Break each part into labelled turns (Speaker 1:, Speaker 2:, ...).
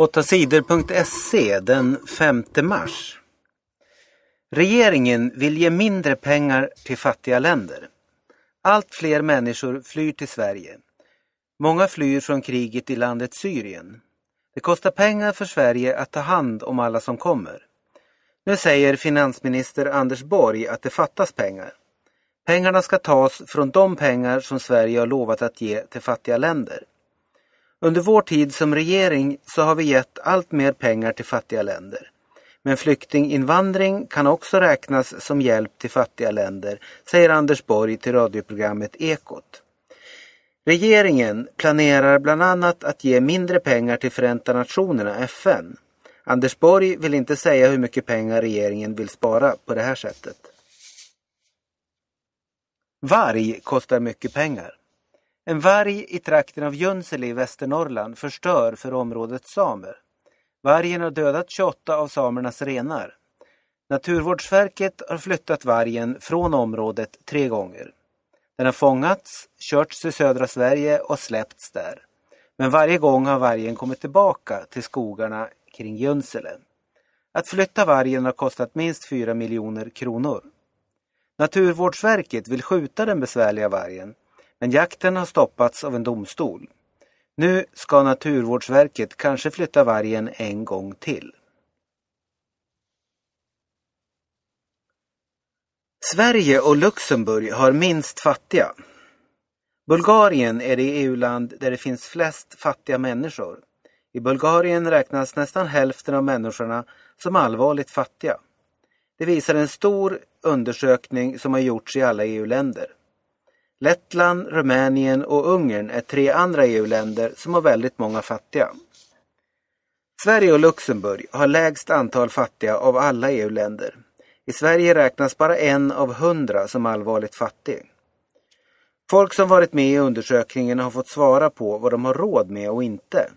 Speaker 1: 8 sidor.se den 5 mars. Regeringen vill ge mindre pengar till fattiga länder. Allt fler människor flyr till Sverige. Många flyr från kriget i landet Syrien. Det kostar pengar för Sverige att ta hand om alla som kommer. Nu säger finansminister Anders Borg att det fattas pengar. Pengarna ska tas från de pengar som Sverige har lovat att ge till fattiga länder. Under vår tid som regering så har vi gett allt mer pengar till fattiga länder. Men flyktinginvandring kan också räknas som hjälp till fattiga länder, säger Anders Borg till radioprogrammet Ekot. Regeringen planerar bland annat att ge mindre pengar till Förenta Nationerna, FN. Anders Borg vill inte säga hur mycket pengar regeringen vill spara på det här sättet. Varg kostar mycket pengar. En varg i trakten av Junsele i Västernorrland förstör för områdets samer. Vargen har dödat 28 av samernas renar. Naturvårdsverket har flyttat vargen från området tre gånger. Den har fångats, körts till södra Sverige och släppts där. Men varje gång har vargen kommit tillbaka till skogarna kring Junsele. Att flytta vargen har kostat minst 4 miljoner kronor. Naturvårdsverket vill skjuta den besvärliga vargen men jakten har stoppats av en domstol. Nu ska Naturvårdsverket kanske flytta vargen en gång till. Sverige och Luxemburg har minst fattiga. Bulgarien är det EU-land där det finns flest fattiga människor. I Bulgarien räknas nästan hälften av människorna som allvarligt fattiga. Det visar en stor undersökning som har gjorts i alla EU-länder. Lettland, Rumänien och Ungern är tre andra EU-länder som har väldigt många fattiga. Sverige och Luxemburg har lägst antal fattiga av alla EU-länder. I Sverige räknas bara en av hundra som allvarligt fattig. Folk som varit med i undersökningen har fått svara på vad de har råd med och inte.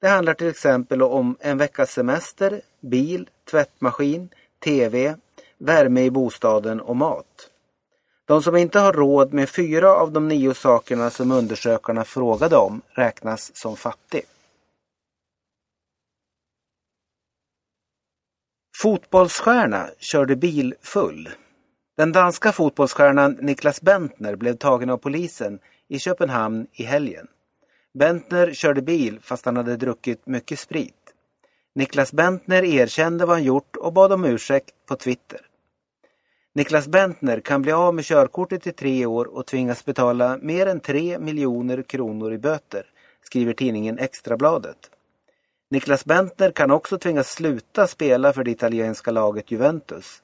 Speaker 1: Det handlar till exempel om en veckas semester, bil, tvättmaskin, TV, värme i bostaden och mat. De som inte har råd med fyra av de nio sakerna som undersökarna frågade om räknas som fattig. Fotbollsstjärna körde bil full. Den danska fotbollsstjärnan Niklas Bentner blev tagen av polisen i Köpenhamn i helgen. Bentner körde bil fast han hade druckit mycket sprit. Niklas Bentner erkände vad han gjort och bad om ursäkt på Twitter. Niklas Bentner kan bli av med körkortet i tre år och tvingas betala mer än tre miljoner kronor i böter, skriver tidningen Extrabladet. Niklas Bentner kan också tvingas sluta spela för det italienska laget Juventus.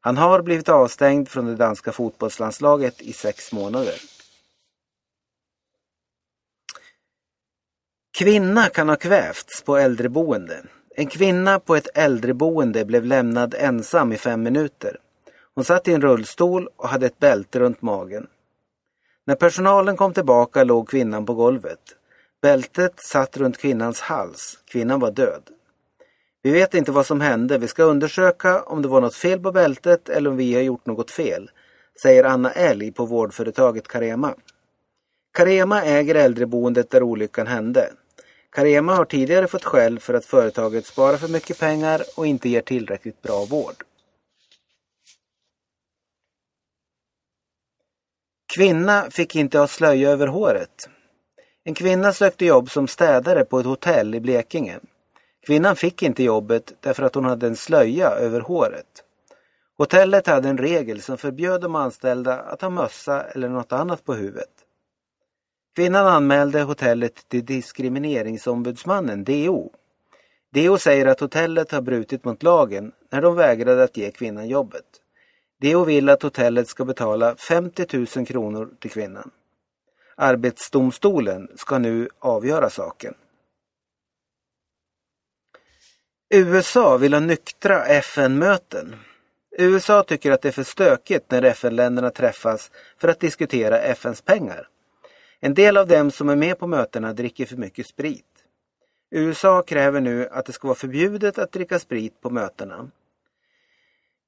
Speaker 1: Han har blivit avstängd från det danska fotbollslandslaget i sex månader. Kvinna kan ha kvävts på äldreboende. En kvinna på ett äldreboende blev lämnad ensam i fem minuter. Hon satt i en rullstol och hade ett bälte runt magen. När personalen kom tillbaka låg kvinnan på golvet. Bältet satt runt kvinnans hals. Kvinnan var död. Vi vet inte vad som hände. Vi ska undersöka om det var något fel på bältet eller om vi har gjort något fel, säger Anna Älg på vårdföretaget Carema. Carema äger äldreboendet där olyckan hände. Carema har tidigare fått skäll för att företaget sparar för mycket pengar och inte ger tillräckligt bra vård. Kvinna fick inte ha slöja över håret. En kvinna sökte jobb som städare på ett hotell i Blekinge. Kvinnan fick inte jobbet därför att hon hade en slöja över håret. Hotellet hade en regel som förbjöd de anställda att ha mössa eller något annat på huvudet. Kvinnan anmälde hotellet till Diskrimineringsombudsmannen, DO. DO säger att hotellet har brutit mot lagen när de vägrade att ge kvinnan jobbet. Deo vill att hotellet ska betala 50 000 kronor till kvinnan. Arbetsdomstolen ska nu avgöra saken. USA vill ha nyktra FN-möten. USA tycker att det är för stökigt när FN-länderna träffas för att diskutera FNs pengar. En del av dem som är med på mötena dricker för mycket sprit. USA kräver nu att det ska vara förbjudet att dricka sprit på mötena.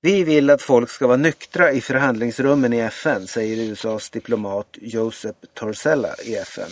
Speaker 1: Vi vill att folk ska vara nyktra i förhandlingsrummen i FN, säger USAs diplomat Josep Torsella i FN.